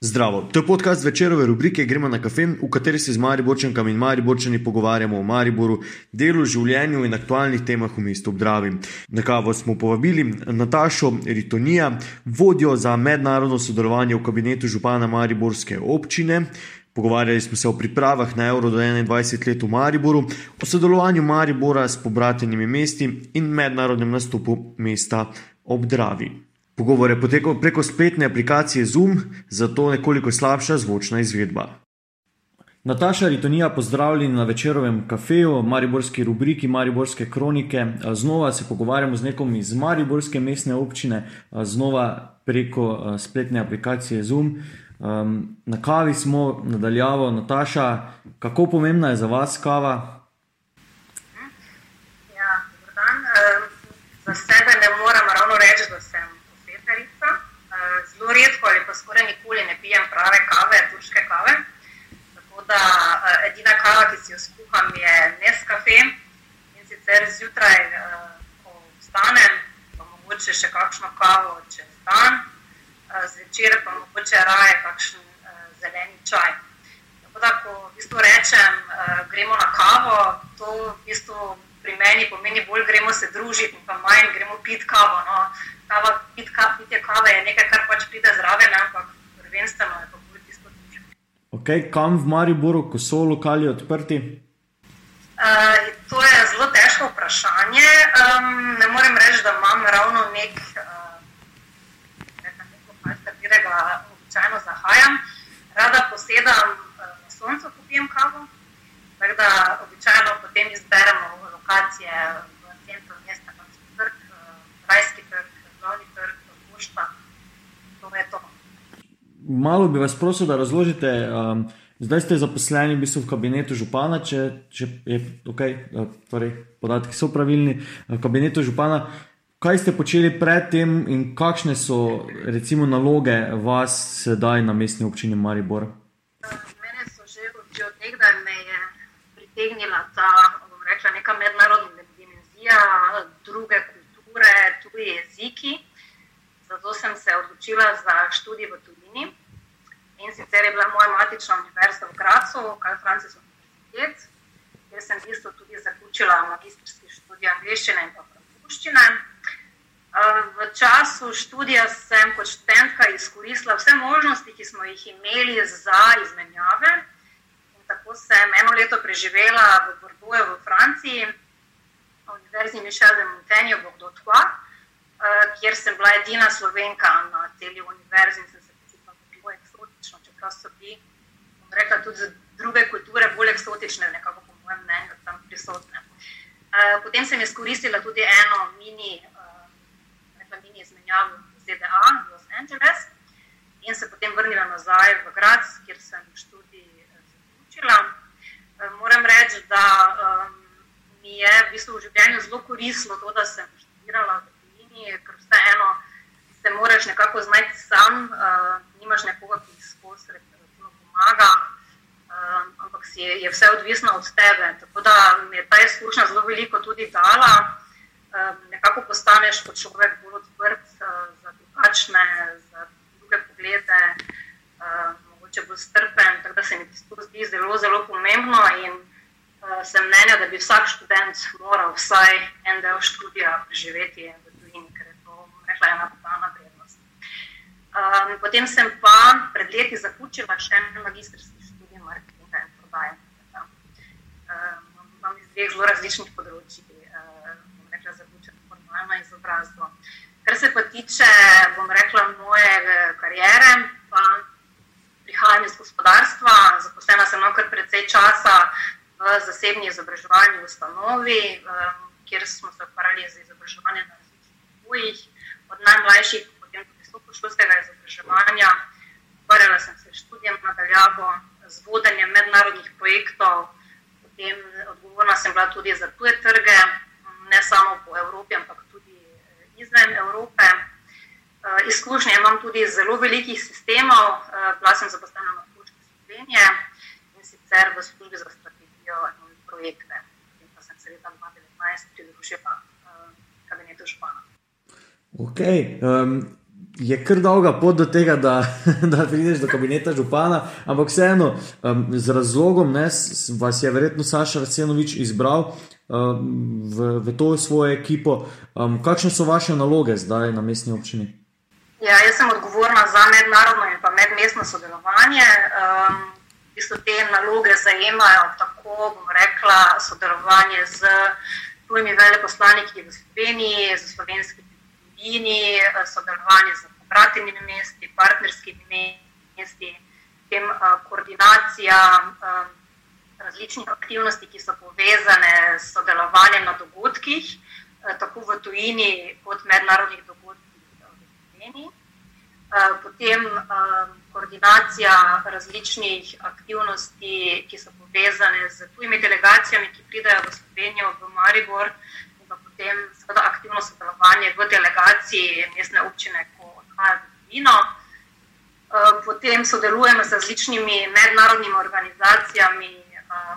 Zdravo, to je podcast večerove rubrike Gremo na kafe, v kateri se z Mariborčankami in Mariborčani pogovarjamo o Mariboru, delu, življenju in aktualnih temah v mestu Obdravi. Na kavo smo povabili Natašo Ritonija, vodjo za mednarodno sodelovanje v kabinetu župana Mariborske občine. Pogovarjali smo se o pripravah na Euro do 21 let v Mariboru, o sodelovanju Maribora s pobratenimi mesti in mednarodnem nastopu mesta Obdravi. Pogovor je potekal preko spletne aplikacije Zoom, zato nekoliko slabša zvočna izvedba. Nataša Ritonija, pozdravljeni na večerovem kafeju, Mariborski rubriki, Mariborske kronike. Znova se pogovarjamo z nekom iz Mariborske mestne občine, znova preko spletne aplikacije Zoom. Na kavi smo nadaljavo, Nataša, kako pomembna je za vas kava? Ja, dan. Za sebe ne moram ravno reči, da sem zelo redko ali pa skoraj nikoli ne pijem prave kave, turške kave. Tako da edina kava, ki si jo skuham, je Nescafe in sicer zjutraj, ko vstanem, pa mogoče še kakšno kavo čez dan, zvečer pa mogoče raje kakšen zeleni čaj. Tako da, ko v bistvu rečem, gremo na kavo, to v bistvu pri meni pomeni bolj gremo se družiti, pa manj gremo pit kavo. No kava, pit, ka, pitje kave je nekaj, kar pač pride zraven, ampak prvenstveno je pa bolj tisto družbe. Okay, kam v Mariboru, ko so lokali odprti? Uh, to je zelo težko vprašanje. Um, ne morem reči, da imam ravno nek, uh, nekaj, katerega običajno zahajam. Rada posedam uh, na soncu, ko pijem kavo. Tako da običajno potem izberemo lokacije v centru mesta, kot so trg, uh, rajski trg, glavni trg, pošta. Malo bi vas prosil, da razložite. Um, zdaj ste zaposleni v, bistvu v kabinetu župana, če, če je okay, torej, podatki so pravilni. V kabinetu župana, kaj ste počeli predtem in kakšne so recimo naloge vas sedaj na mestni občini Maribor? Mene so že od nekdaj me je pritegnila ta, rekla, neka mednarodna dimenzija, druge kulture, tudi jeziki. Zato sem se odločila za študij v Tuniziji. In sicer je bila moja matična univerza v Gracu, kaj je francoski univerzitet, kjer sem v bistvu tudi zaključila magistrski študij angliščine in francoščine. V času študija sem kot študentka izkoristila vse možnosti, ki smo jih imeli za izmenjave. In tako sem eno leto preživela v Bordeauxu v Franciji, na Univerzi Michel de Montaigne v Bordeaux. Eh, kjer sem bila edina slovenka na tej univerzi in sem čeprav so bili, bom rekla, tudi za druge kulture bolj eksotične, nekako po mojem mnenju, tam prisotne. Uh, potem sem izkoristila tudi eno mini, uh, rekla, mini izmenjavo v ZDA, v Los Angeles, in se potem vrnila nazaj v Grad, kjer sem študij zaključila. Uh, moram reči, da um, mi je v bistvu v življenju zelo koristilo to, da sem študirala Sloveniji, ker vseeno se moraš nekako znajti sam, uh, nimaš nekoga, ki skozi recimo pomaga, uh, ampak si je, je vse odvisno od tebe. Tako da mi je ta izkušnja zelo veliko tudi dala. Uh, nekako postaneš kot človek bolj odprt uh, za drugačne, za druge poglede, uh, mogoče bolj strpen. Tako da se mi to zdi zelo, zelo pomembno. In, uh, sem mnenja, da bi vsak študent moral vsaj en del študija preživeti rekla, ena dodana vrednost. Um, potem sem pa pred leti zaključila še en magistrski študij marketinga in prodaje. Um, imam iz dveh zelo različnih področji, uh, bom rekla, zaključeno formalno izobrazbo. Kar se pa tiče, bom rekla, moje karijere, pa prihajam iz gospodarstva, zaposlena sem kar precej časa v zasebni izobraževalni ustanovi, um, kjer smo se ukvarjali z izobraževanjem na različnih pojih od najmlajših, potem tudi visokošolskega izobraževanja. Ukvarjala sem se s študijem nadaljavo, z vodenjem mednarodnih projektov, potem odgovorna sem bila tudi za tuje trge, ne samo po Evropi, ampak tudi eh, izven Evrope. Eh, izkušnje imam tudi iz zelo velikih sistemov, eh, bila sem zaposlena na službi Slovenije in sicer v službi za strategijo in projekte. In pa sem se leta 2019 pridružila kabinetu Špana. Okay. Um, je kar dolga pot do tega, da, da prideš do kabineta župana, ampak vseeno, um, z razlogom ne, vas je verjetno Saša Racenovič izbral um, v, v to svojo ekipo. Um, kakšne so vaše naloge zdaj na mestni občini? Ja, jaz sem odgovorna za mednarodno in pa medmestno sodelovanje. Um, v bistvu te naloge zajemajo tako, bom rekla, sodelovanje z tujimi veleposlaniki v Sloveniji, z slovenskimi ljudmi, sodelovanje z obratnimi mesti, partnerskimi mesti, tem uh, koordinacija um, različnih aktivnosti, ki so povezane s sodelovanjem na dogodkih, tako v tujini kot mednarodnih dogodkih v Sloveniji. Potem koordinacija različnih aktivnosti, ki so povezane z tujimi delegacijami, ki pridejo v Slovenijo, v Maribor, potem seveda aktivno sodelovanje v delegaciji mestne občine, ko odhaja v Ljubljano. Eh, potem sodelujemo z različnimi mednarodnimi organizacijami, eh,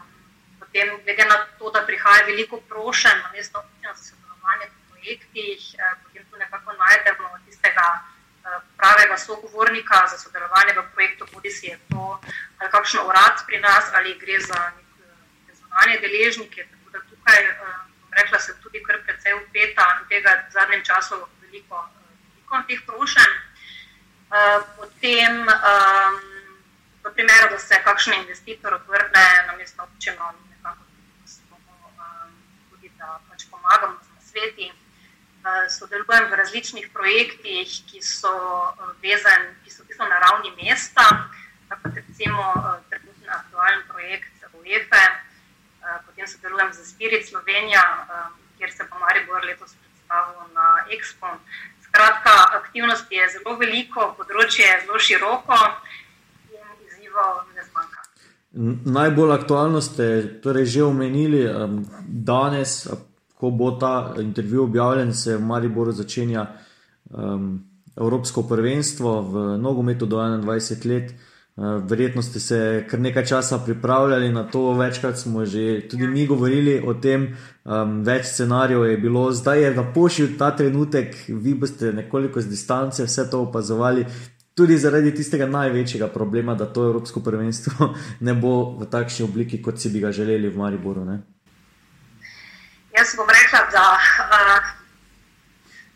potem, glede na to, da prihaja veliko prošen na mestno občino za sodelovanje v projektih, eh, potem tu nekako najdemo tistega pravega sogovornika za sodelovanje v projektu, bodi si je to ali kakšen urad pri nas ali gre za neke zunanje deležnike. Tako da tukaj, rekla, se tudi kar precej upeta in tega v zadnjem času veliko, veliko teh prošenj. Potem, v primeru, da se kakšen investitor vrne na mesto občino, nekako tudi da pač pomagamo z sveti. Eh, sodelujem v različnih projektih, ki so eh, vezani, ki so na ravni mesta, kot recimo eh, trenutni aktualni projekt UEFE. Potem sodelujem z Spirit Slovenija, kjer se bo Maribor letos predstavil na Expo. Skratka, aktivnosti je zelo veliko, področje je zelo široko in izzivov ne zmanjka. Najbolj aktualno ste torej že omenili danes, ko bo ta intervju objavljen, se v Mariboru začenja um, Evropsko prvenstvo v nogometu do 21 let. Uh, verjetno ste se kar nekaj časa pripravljali na to, večkrat smo že tudi mi govorili o tem, um, več scenarijev je bilo, zdaj je napošil ta trenutek, vi boste nekoliko z distance vse to opazovali, tudi zaradi tistega največjega problema, da to Evropsko prvenstvo ne bo v takšni obliki, kot si bi ga želeli v Mariboru. Ne? Jaz bom rekla, da uh,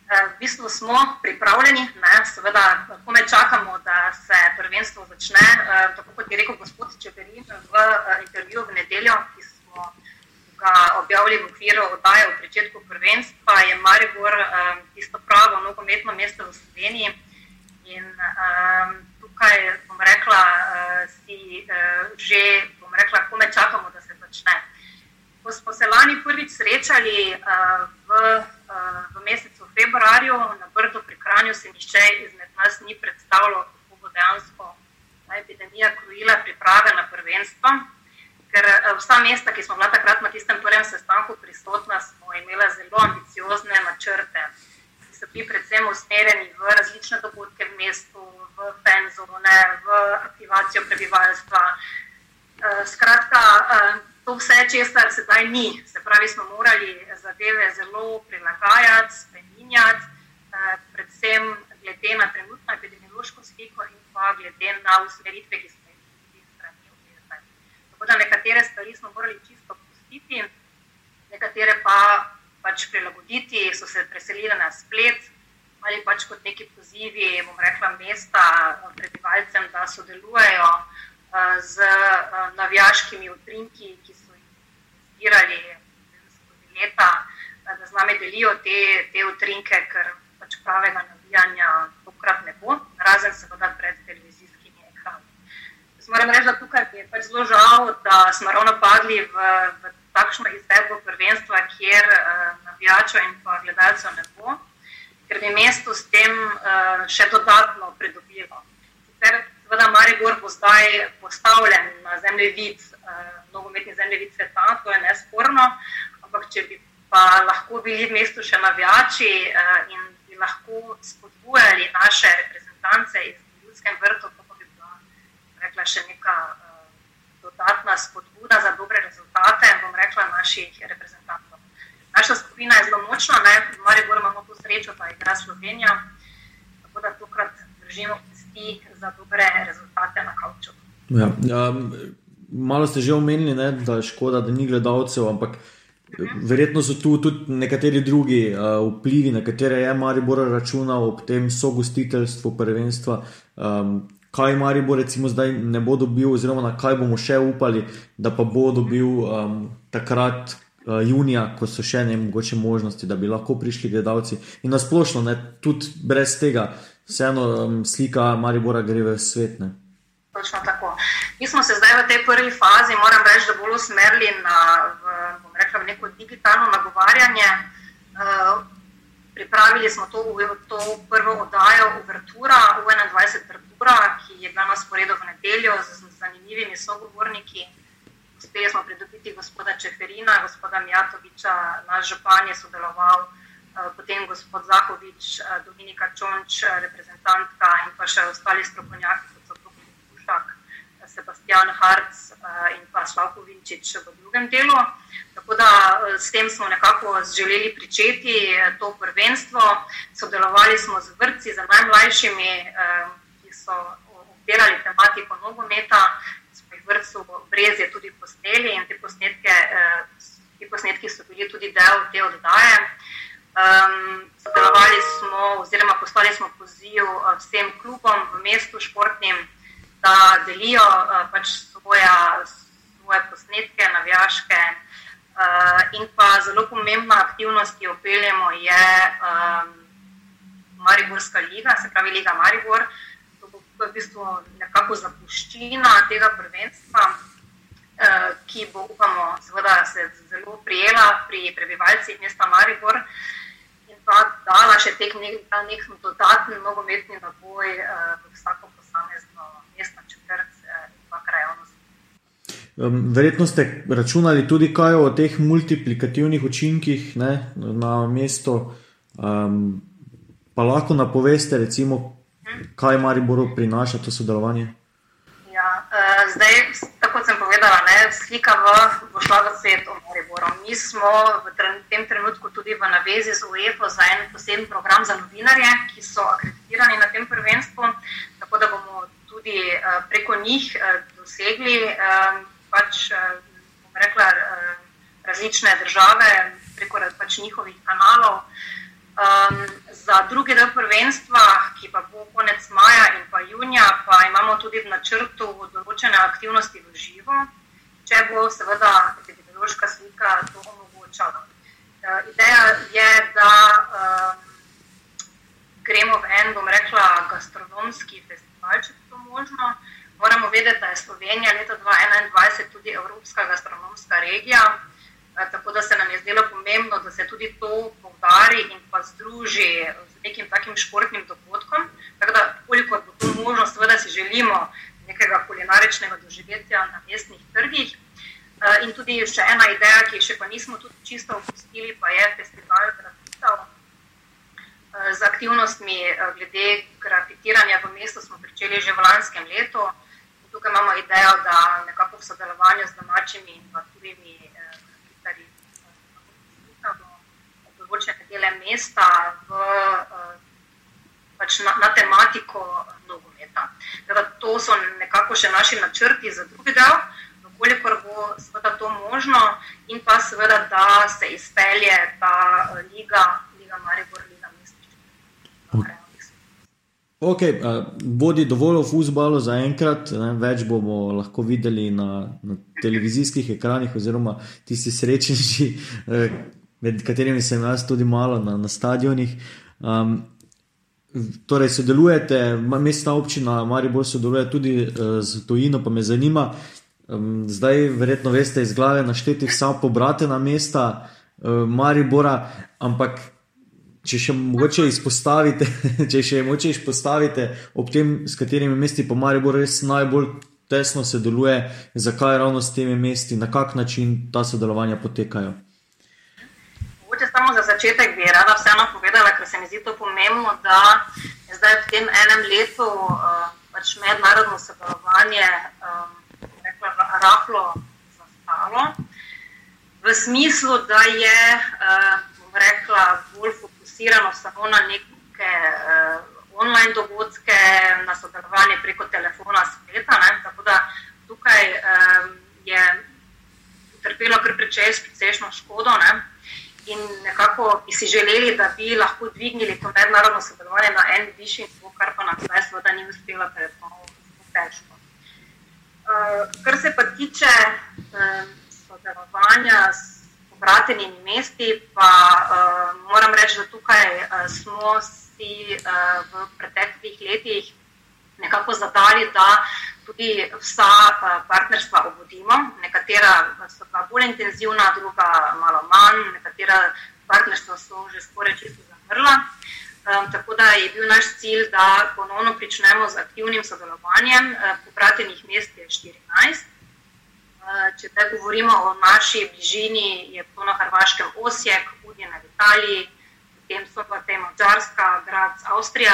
v bistvu smo pripravljeni, ne, seveda, ko me čakamo, da se prvenstvo začne. Uh, tako kot je rekel gospod Čeperin v uh, intervjuju v nedeljo, ki smo ga objavili v okviru oddaje v začetku prvenstva, je Maribor tisto pravo nogometno mesto v Sloveniji. In um, tukaj bom rekla, uh, si uh, že, bom rekla, ko me čakamo, da se začne ko smo se lani prvič srečali uh, v, v mesecu februarju na Brdu pri Kranju, se nišče izmed nas ni predstavljal, kako bo dejansko epidemija krojila priprave na prvenstvo. Ker uh, vsa mesta, ki smo bila takrat na tistem prvem sestanku prisotna, smo imela zelo ambiciozne načrte, ki so bili predvsem usmerjeni v različne dogodke v mestu, v fenzone, v aktivacijo prebivalstva. Uh, skratka, uh, to vse, česar sedaj ni. Se pravi, smo morali zadeve zelo prilagajati, spremenjati, eh, predvsem glede na trenutno epidemiološko sliko in pa glede na usmeritve, ki smo jih videli strani obvezne. Tako da nekatere stvari smo morali čisto pustiti, nekatere pa pač prilagoditi, so se preselili na splet. Ali pač kot neki pozivi, bom rekla, mesta prebivalcem, da sodelujejo z navijaškimi utrinki, ki so jih zbirali skozi leta, da z nami delijo te, te utrinke, ker pač pravega navijanja tokrat ne bo, razen seveda pred televizijskimi ekrani. Moram reči, da tukaj je pač zelo žal, da smo ravno padli v, v takšno izvedbo prvenstva, kjer navijačev in pa gledalcev ne bo, ker bi mesto s tem še dodatno pridobilo. Sicer Seveda, Maribor bo zdaj postavljen na zemljevid, eh, nogometni zemljevid sveta, to je nesporno. Ampak, če bi pa lahko bili v mestu še navijači eh, in bi lahko spodbujali naše reprezentance iz ljudskega vrta, to bi bila rekla, še neka eh, dodatna spodbuda za dobre rezultate, bom rekla, naših reprezentantov. Naša skupina je zelo močna, ne? v Mariboru imamo to srečo, da igra Slovenija. Tako da tokrat držimo pesti za dobre rezultate na kavču. Ja, ja, malo ste že omenili, ne, da je škoda, da ni gledalcev, ampak verjetno so tu tudi nekateri drugi uh, vplivi, na katere je Maribor računal ob tem sogostiteljstvu prvenstva. Um, kaj Maribor recimo zdaj ne bo dobil, oziroma na kaj bomo še upali, da pa bo dobil um, takrat. Uh, junija, ko so še ne mogoče možnosti, da bi lahko prišli gledalci, in nasplošno, ne, tudi brez tega, vseeno slika Maribora gre v svet. Ne. Točno tako. Mi smo se zdaj v tej prvi fazi, moram reči, da bolj usmerili na v, rekla, neko digitalno nagovarjanje. Uh, pripravili smo to, to prvo oddajo Uvertura, U21 Uvertura, ki je bila na sporedu v nedeljo z zanimivimi sogovorniki. Uspeli smo pridobiti gospoda Čeferina, gospoda Mijatoviča, naš župan je sodeloval, eh, potem gospod Zahovič, eh, Dominika Čonč, eh, reprezentantka in pa še ostali strokovnjaki, kot so Topi Pušak, Sebastian Harc in pa Slavko Vinčič v drugem delu. Tako da s tem smo nekako želeli pričeti to prvenstvo. Sodelovali smo z vrtci, z najmlajšimi, ki so obdelali tematiko nogometa, vrtu Brezje tudi posneli in te posnetke, eh, ti posnetki so bili tudi del te oddaje. Um, sodelovali smo, oziroma poslali smo poziv vsem klubom v mestu športnim, da delijo uh, pač svoja, svoje posnetke, navijaške. Uh, in pa zelo pomembna aktivnost, ki jo peljemo, je um, Mariborska liga, se pravi Liga Maribor. Uh, to je v bistvu nekako zapuščina tega prvenstva, eh, ki bo, upamo, seveda, se zelo prijela pri prebivalcih mesta Maribor in pa dala še tek nek, nek dodatni nogometni naboj eh, v vsako posamezno eh, krajovnost. Verjetno ste računali tudi kaj o teh multiplikativnih učinkih ne, na mesto. Um, pa lahko napoveste, recimo, kaj Mariboru prinaša to sodelovanje? Ja, uh, zdaj, tako sem povedala, ne, slika v, bo šla v svet o Mariboru. Mi smo v tem trenutku tudi v navezi z UEFA za en poseben program za novinarje, ki so akreditirani na tem prvenstvu, tako da bomo tudi uh, preko njih uh, dosegli uh, pač, uh, rekla, uh, različne države preko pač njihovih kanalov. Um, za drugi del prvenstva, ki pa bo konec maja in pa junija, pa imamo tudi v načrtu določene aktivnosti v živo, če bo seveda epidemiološka slika to omogočala. Uh, ideja je, da um, gremo v en, bom rekla, gastronomski festival, če je to možno. Moramo vedeti, da je Slovenija leta 2021 tudi Evropska gastronomska regija. Tako da se nam je zdelo pomembno, da se tudi to poudari in pa združi z nekim takim športnim dogodkom. Tako da, koliko bo to možno, seveda si želimo nekega kulinaričnega doživetja na mestnih trgih. In tudi še ena ideja, ki še pa nismo tudi čisto opustili, pa je festival grafitov. Z aktivnostmi glede grafitiranja v mestu smo pričeli že v lanskem letu. Tukaj imamo idejo, da nekako v sodelovanju z domačimi in tujimi določene dele mesta v, eh, pač na, na tematiko nogometa. To so nekako še naši načrti za drugi del, koliko bo seveda to možno, in pa seveda, da se izpelje ta eh, liga, liga Maribor, liga. Ok, uh, bodi dovolj v futbalu za enkrat, ne, več bomo lahko videli na, na televizijskih ekranih, oziroma tisti srečni, uh, med katerimi sem jaz tudi malo na, na stadionih. Um, torej, sodelujete, mestna občina Maribor sodeluje tudi uh, z Tojino, pa me zanima. Um, zdaj, verjetno veste iz glave našteti vsa pobratena mesta uh, Maribora, ampak če še mogoče izpostavite, če še mogoče izpostavite ob tem, s katerimi mesti po Mariboru res najbolj tesno sodeluje, zakaj ravno s temi mesti, na kak način ta sodelovanja potekajo. Mogoče samo za začetek bi rada vseeno povedala, ker se mi zdi to pomembno, da je zdaj v tem enem letu uh, pač mednarodno sodelovanje um, rahlo zastalo. V smislu, da je uh, rekla, bolj fokusirano samo na neke uh, online dogodke, na sodelovanje preko telefona, spleta. Ne? Tako da tukaj um, je utrpelo kar precejšno škodo. Ne? In nekako bi si želeli, da bi lahko dvignili to mednarodno sodelovanje na en višji nivo, kar pa nam zdaj seveda ni uspelo, ker je to zelo težko. Uh, kar se pa tiče um, sodelovanja s obratenimi mesti, pa uh, moram reči, da tukaj uh, smo si uh, v preteklih letih nekako zadali, da tudi vsa uh, partnerstva obudimo. Nekatera so pa bolj intenzivna, druga malo manj, nekatera partnerstva so že skoraj čisto zamrla. Um, tako da je bil naš cilj, da ponovno pričnemo z aktivnim sodelovanjem. Uh, Popratenih mest je 14. Če te govorimo o naši bližini, je to na Hrvaškem Osijek, Udjena v Italiji, potem so pa te Mačarska, Grad, Avstrija,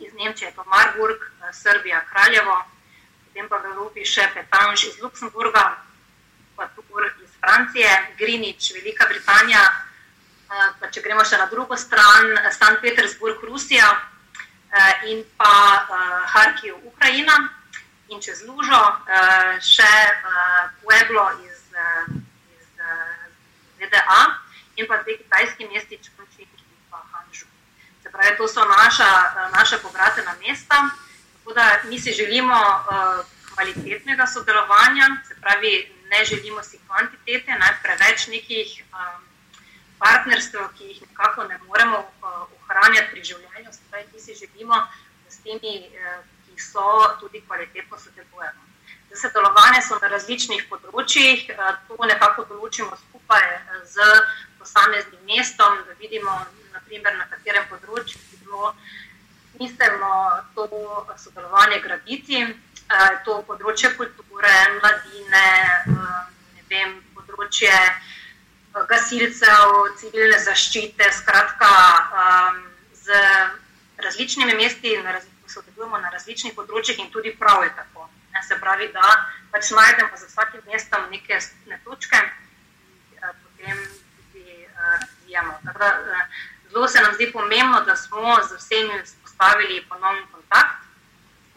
iz Nemčije pa Marburg, Srbija, Kraljevo, potem pa v Evropi še Petanž iz Luksemburga, pa Tukur iz Francije, Grinič, Velika Britanija, pa če gremo še na drugo stran, St. Petersburg, Rusija in pa Harkiv, Ukrajina in čez Lužo, uh, še uh, Pueblo iz, uh, iz uh, ZDA in pa dve kitajski mesti, Čunčik in pa Hanžu. Se pravi, to so naša, uh, naša povratena mesta. Tako da mi si želimo uh, kvalitetnega sodelovanja, se pravi, ne želimo si kvantitete, ne preveč nekih um, partnerstv, ki jih nekako ne moremo uh, ohranjati pri življenju. Se pravi, mi si želimo, s temi uh, ki so tudi kvalitetno sodelujemo. Sodelovanje so na različnih področjih, eh, to nekako določimo skupaj eh, z posameznim mestom, da vidimo, naprimer, na katerem področju bi bilo smiselno to sodelovanje graditi. Eh, to področje kulture, mladine, vem, področje gasilcev, civilne zaščite, skratka, z različnimi mesti na različnih sodelujemo na različnih področjih in tudi prav je tako. Ne, se pravi, da pač najdemo za vsakim mestom neke skupne točke in uh, potem tudi razvijamo. Da, uh, zelo se nam zdi pomembno, da smo z vsemi vzpostavili ponovni kontakt.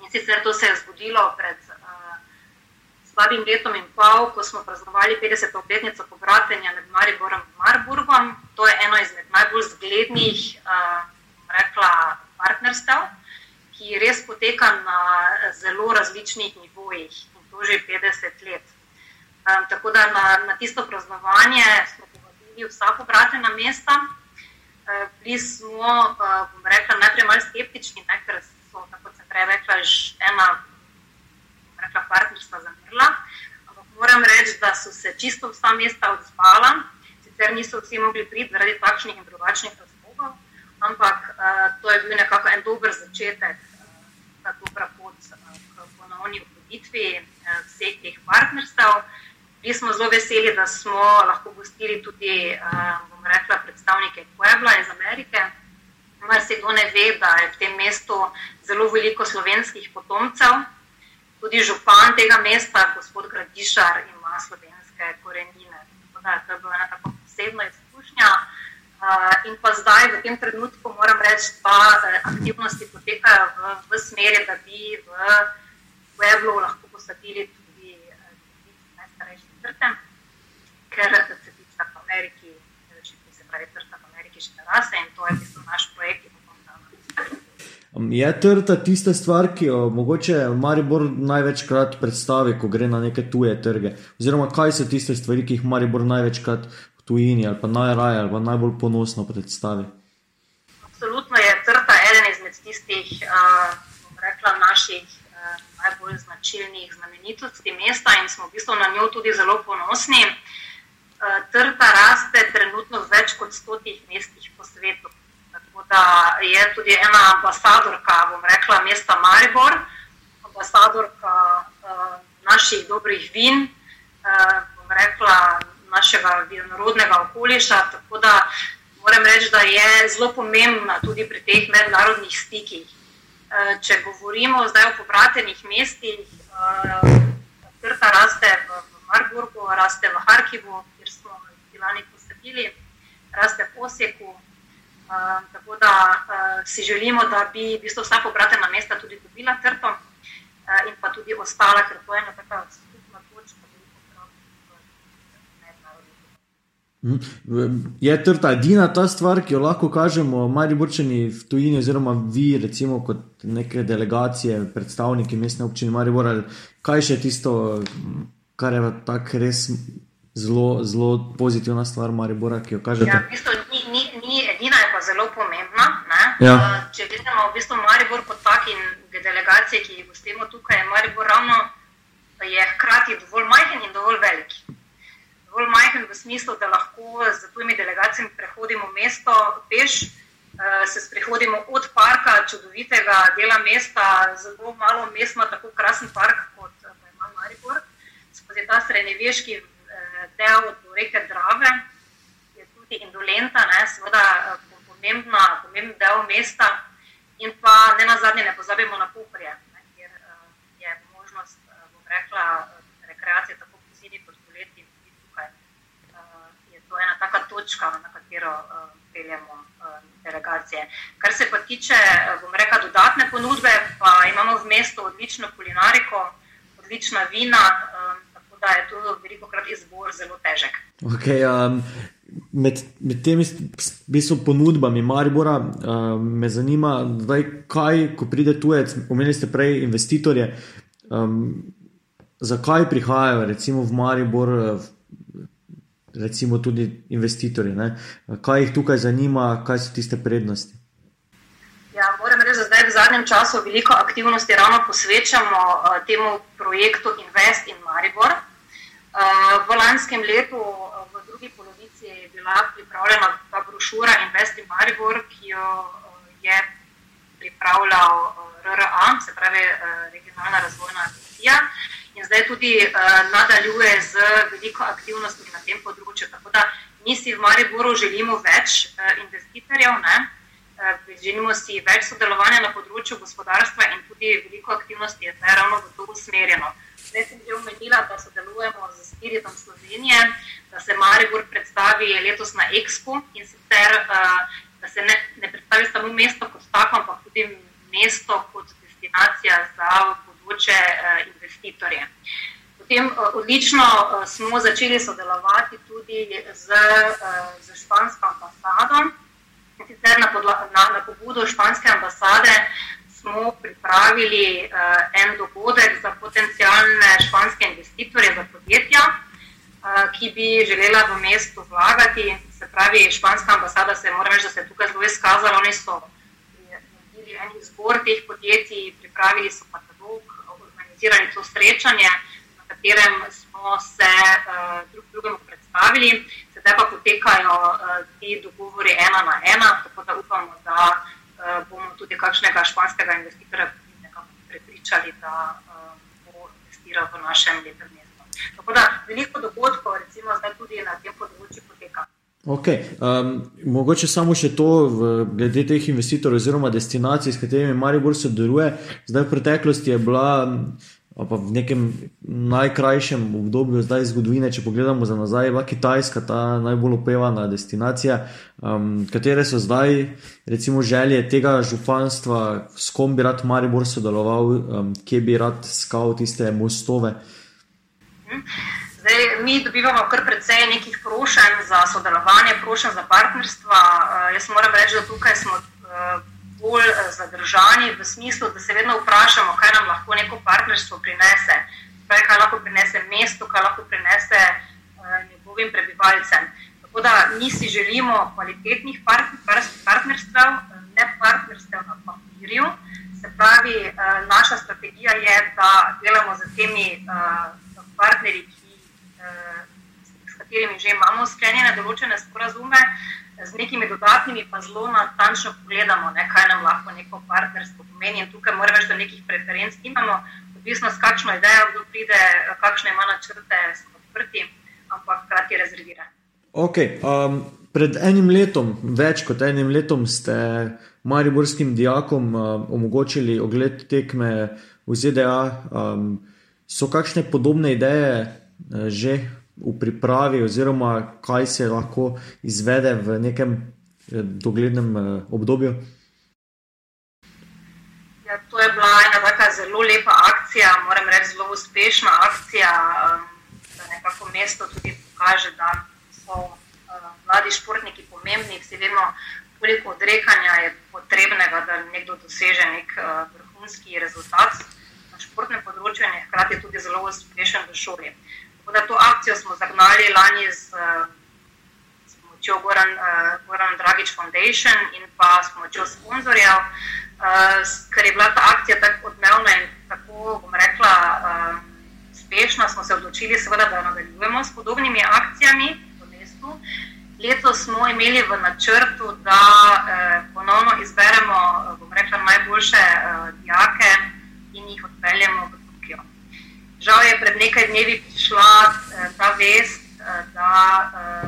In sicer to se je zgodilo pred uh, slabim letom in pol, ko smo praznovali 50. obletnico pobratenja med Mariborom in Marburgom. To je eno izmed najbolj zglednih uh, rekla, partnerstev ki res poteka na zelo različnih nivojih in to že 50 let. Um, tako da na, na tisto praznovanje smo povabili vsako bratena mesta. Uh, bili smo, uh, bom rekla, najprej malo skeptični, ne, ker so, tako se prej rekla, že ena rekla, partnerstva zamrla. Ampak moram reči, da so se čisto vsa mesta odzvala, sicer niso vsi mogli priti zaradi takšnih in drugačnih razlogov, ampak uh, to je bil nekako en dober začetek ta dobra pot eh, k ponovni obuditvi eh, vseh teh partnerstv. Mi smo zelo veseli, da smo lahko gostili tudi, bom rekla, predstavnike Puebla iz Amerike. Mar se kdo ne ve, da je v tem mestu zelo veliko slovenskih potomcev. Tudi župan tega mesta, gospod Gradišar, ima slovenske korenine. Tako da to je bila ena tako posebna izkušnja. In pa zdaj, v tem trenutku, moram reči, da aktivnosti potekajo v, v smeri, da bi v Pueblu lahko posadili tudi najstarejše trte, ker se tiče v Ameriki, se pravi, trta v Ameriki še rase in to je v bistvu naš projekt. Je trta tista stvar, ki jo mogoče Maribor največkrat predstavi, ko gre na neke tuje trge? Oziroma, kaj so tiste stvari, ki jih Maribor največkrat tujini ali pa najraje ali pa najbolj ponosno predstavi? Absolutno je trta eden izmed tistih, uh, rekla, naših uh, najbolj značilnih znamenitosti mesta in smo v bistvu na njo tudi zelo ponosni. Uh, trta raste trenutno v več kot stotih mestih po svetu. Tako da je tudi ena ambasadorka, bom rekla, mesta Maribor, ambasadorka uh, naših dobrih vin, uh, bom rekla, našega narodnega okoliša. Tako da moram reči, da je zelo pomembna tudi pri teh mednarodnih stikih. Eh, če govorimo zdaj o pobratenih mestih, krta eh, raste v Marburgu, raste v Harkivu, kjer smo lani posadili, raste v Osjeku, Uh, tako da uh, si želimo, da bi v bistvu vsa pogratena mesta tudi dobila trto uh, in pa tudi ostala, ker to je ena taka Je trta edina ta stvar, ki jo lahko kažemo, mali borčani v tujini, oziroma vi, recimo, kot neke delegacije, predstavniki mestne občine Maribor, ali kaj še tisto, kar je tako res zelo, zelo pozitivna stvar Maribora, ki jo kažete? Ja, v bistvu ni, ni, ni edina, je pa zelo pomembna. Ja. Če gledamo v bistvu Maribor kot tak in delegacije, ki jih gostimo tukaj, Maribor ravno je hkrati dovolj majhen in dovolj velik bolj majhen v smislu, da lahko z tujimi delegacijami prehodimo mesto peš, eh, se sprehodimo od parka, čudovitega dela mesta, zelo malo mest ima tako krasen park kot eh, ima Maribor, skozi ta srednjeveški eh, del do reke Drave, je tudi indolenta, ne, seveda pomembna, pomemben del mesta. In pa ne na zadnje ne pozabimo na Puhrje, kjer je možnost, bom rekla, rekreacije tako ena taka točka, na katero uh, peljemo uh, delegacije. Kar se pa tiče, bom rekel, dodatne ponudbe, pa imamo v mestu odlično kulinariko, odlična vina, um, tako da je tu veliko krat izbor zelo težek. Okay, um... Med, med temi bistvu, ponudbami Maribora uh, me zanima, zdaj, kaj, ko pride tujec, omenili ste prej investitorje, um, zakaj prihajajo recimo v Maribor, v recimo tudi investitorji. Ne? Kaj jih tukaj zanima, kaj so tiste prednosti? Ja, moram reči, da zdaj v zadnjem času veliko aktivnosti ravno posvečamo uh, temu projektu Invest in Maribor. Uh, v lanskem letu, uh, v drugi polovici, je bila pripravljena ta brošura Invest in Maribor, ki jo uh, je pripravljal uh, RRA, se pravi uh, Regionalna razvojna agencija in zdaj tudi uh, nadaljuje z veliko aktivnostmi na tem področju. Tako da mi si v Mariboru želimo več uh, investitorjev, uh, želimo si več sodelovanja na področju gospodarstva in tudi veliko aktivnosti je zdaj ravno v to usmerjeno. Zdaj sem že omenila, da sodelujemo z Spiritom Slovenije, da se Maribor predstavi letos na Expo in sicer, uh, da se ne, ne predstavi samo mesto kot tako, ampak tudi mesto kot destinacija za mogoče uh. Potem uh, odlično uh, smo začeli sodelovati tudi z, uh, z špansko ambasado. Sicer na, na, na pobudo španske ambasade smo pripravili en dogodek za potencijalne španske investitorje, za podjetja, ki bi želela v mestu vlagati. Se pravi, španska ambasada se, moram reči, da se je tukaj zelo izkazala. Oni so naredili en izbor teh podjetij, pripravili so katalog organizirali to srečanje, na katerem smo se uh, drug drugemu predstavili, sedaj pa potekajo uh, ti dogovori ena na ena, tako da upamo, da uh, bomo tudi kakšnega španskega investitorja prepričali, da uh, bo investiral v našem lepem mestu. Tako da veliko dogodkov, recimo zdaj tudi na tem področju poteka. Okay. Um, mogoče samo še to, v, glede teh investitorjev, oziroma destinacij, s katerimi Maribor sodeluje. Zdaj, v preteklosti je bila, pa v nekem najkrajšem obdobju zdaj zgodovine, če pogledamo za nazaj, bila Kitajska ta najbolj opevana destinacija. Um, katere so zdaj, recimo, želje tega županstva, s kom bi rad Maribor sodeloval, um, kje bi rad skal tiste mostove? Zdaj, mi dobivamo kar precej nekih prošenj za sodelovanje, prošenj za partnerstva. Uh, jaz moram reči, da tukaj smo uh, bolj uh, zadržani v smislu, da se vedno vprašamo, kaj nam lahko neko partnerstvo prinese. Kaj, kaj lahko prinese mestu, kaj lahko prinese uh, njegovim prebivalcem. Tako da mi si želimo kvalitetnih part partnerstv, ne partnerstev na papirju. Se pravi, uh, naša strategija je, da delamo z temi uh, partnerji, s katerimi že imamo sklenjene določene sporazume, z nekimi dodatnimi pa zelo natančno pogledamo, ne, kaj nam lahko neko partnerstvo pomeni. In tukaj moramo reči, da nekih preferenc imamo, odvisno s kakšno idejo kdo pride, kakšne ima načrte, smo odprti, ampak hkrati rezervirani. Okay, um, pred enim letom, več kot enim letom, ste mariborskim dijakom um, omogočili ogled tekme v ZDA. Um, so kakšne podobne ideje že v pripravi, oziroma kaj se lahko izvede v nekem doglednem obdobju? Ja, to je bila ena tako zelo lepa akcija, moram reči, zelo uspešna akcija, da nekako mesto tudi pokaže, da so mladi športniki pomembni. Vsi vemo, koliko odrekanja je potrebnega, da nekdo doseže nek vrhunski rezultat na športnem področju in je hkrati tudi zelo uspešen v šoli. Tako to akcijo smo zagnali lani z, z pomočjo Goran, Goran Dragič Foundation in pa s pomočjo sponzorjev. Uh, ker je bila ta akcija tako odmevna in tako, bom rekla, uh, uspešna, smo se odločili, seveda, da nadaljujemo s podobnimi akcijami v mestu. Letos smo imeli v načrtu, da uh, ponovno izberemo uh, rekla, najboljše uh, dijake in jih odpeljemo v. Žal je pred nekaj dnevi prišla uh, ta vest, uh, da uh,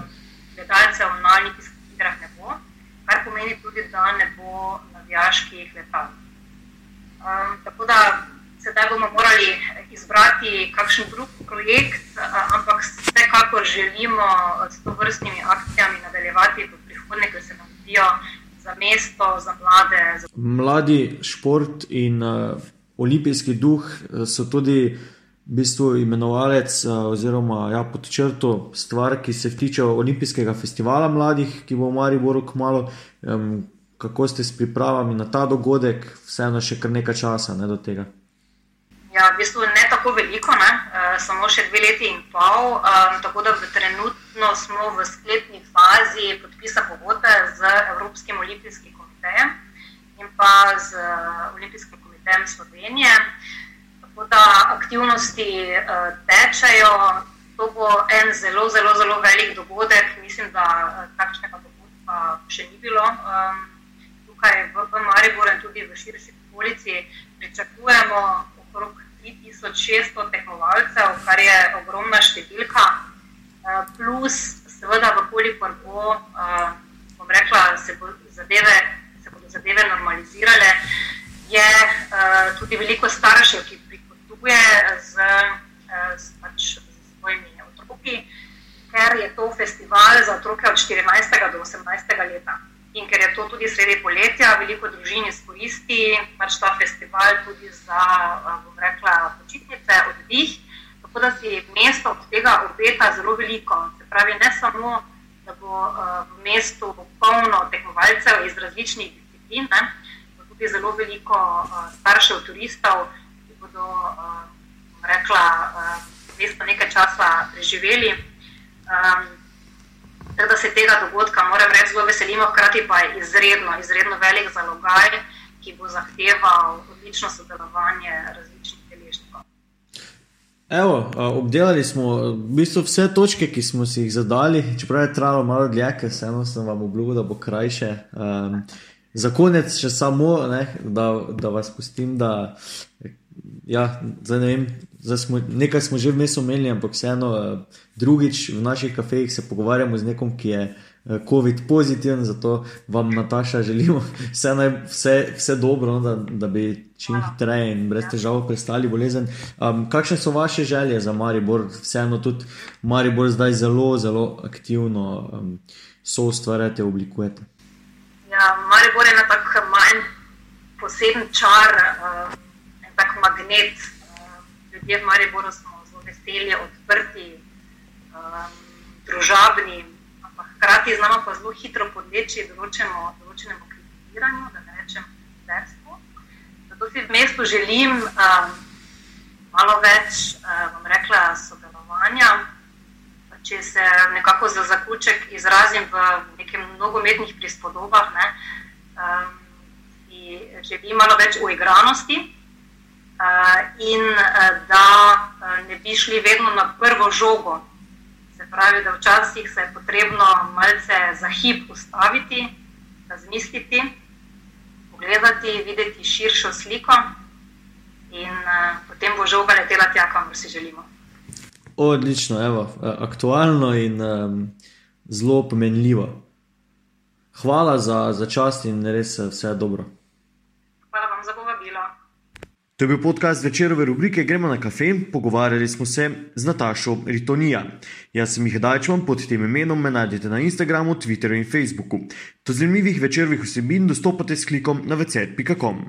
gledalcev na olimpijskih igrah ne bo, kar pomeni tudi, da ne bo navijaških letal. Um, tako da sedaj bomo morali izbrati kakšen drug projekt, ampak vsekakor želimo s to vrstnimi akcijami nadaljevati v prihodnje, ker se nam zdijo za mesto, za mlade. Za... Mladi šport in uh, olimpijski duh so tudi. V bistvu imenovalec, oziroma ja, pod črto stvar, ki se tiče Olimpijskega festivala mladih, ki bo v Mariboru kmalo. Um, kako ste s pripravami na ta dogodek, vseeno še kar nekaj časa ne, do tega? Ja, v bistvu ne tako veliko, ne? Uh, samo še dve leti in pol. Um, tako da trenutno smo v sklepni fazi podpisa pogodbe z Evropskim olimpijskim komitejem in pa z uh, Olimpijskim komitejem Slovenije. Tako da aktivnosti uh, tečejo. To bo en zelo, zelo, zelo velik dogodek. Mislim, da uh, takšnega dogodka še ni bilo. Um, Tukaj v, v Mariboru in tudi v širši okolici pričakujemo okrog 3600 tekmovalcev, kar je ogromna številka. Eh, plus, seveda, koliko bo, eh, bom rekla, se, bo zadeve, se bodo zadeve normalizirale, je eh, tudi veliko staršev, ki prihoduje z, z, pač, z svojimi otroki, ker je to festival za otroke od 14. do 18. leta. In ker je to tudi sredi poletja, veliko družin izkoristi pač ta festival tudi za, bom rekla, počitnice, oddih. Tako da si mesto od tega obeta zelo veliko. Se pravi, ne samo, da bo v mestu polno tekmovalcev iz različnih disciplin, ne, bo tudi zelo veliko staršev turistov, bodo, bom rekla, mesto nekaj časa preživeli. Um, Tako da se tega dogodka, moram reči, zelo veselimo, hkrati pa je izredno, izredno velik zalogaj, ki bo zahteval odlično sodelovanje različnih deležnikov. Evo, obdelali smo v bistvu vse točke, ki smo si jih zadali, čeprav je trajalo malo dlje, ker vseeno sem vam obljubil, da bo krajše. Um, za konec še samo, ne, da, da vas pustim, da ja, zdaj ne vem, zdaj smo, nekaj smo že vmes omenili, ampak vseeno drugič v naših kafejih se pogovarjamo z nekom, ki je COVID pozitiven, zato vam, Nataša, želimo vse, naj, vse, vse dobro, no, da, da bi čim hitreje in brez težav prestali bolezen. Um, kakšne so vaše želje za Maribor? Vseeno tudi Maribor zdaj zelo, zelo aktivno um, so ustvarjate, oblikujete. Ja, Maribor je na tak manj poseben čar, uh, tak magnet. Ljudje v Mariboru smo zelo veseli, odprti um, družabni, ampak hkrati znamo pa zelo hitro podleči določenemu, določenemu kritiziranju, da ne rečem verstvu. Zato si v mestu želim um, malo več, uh, bom rekla, sodelovanja. Če se nekako za zaključek izrazim v nekih nogometnih prispodobah, ne, um, želim malo več uigranosti in da ne bi šli vedno na prvo žogo, pravi, da včasih se je potrebno malce za hip ustaviti, razmisliti, pogledati, videti širšo sliko in potem bo žoga letela tja, kamor si želimo. Odlično, evo, aktualno in um, zelo pomenljivo. Hvala za, za čast in res vse dobro. To je bil podcast večerove rubrike Gremo na kafe, pogovarjali smo se z Natašo Ritonija. Jaz sem jih dajčman pod tem imenom, me najdete na Instagramu, Twitterju in Facebooku. Do zanimivih večerovih vsebin dostopate s klikom na večer.com.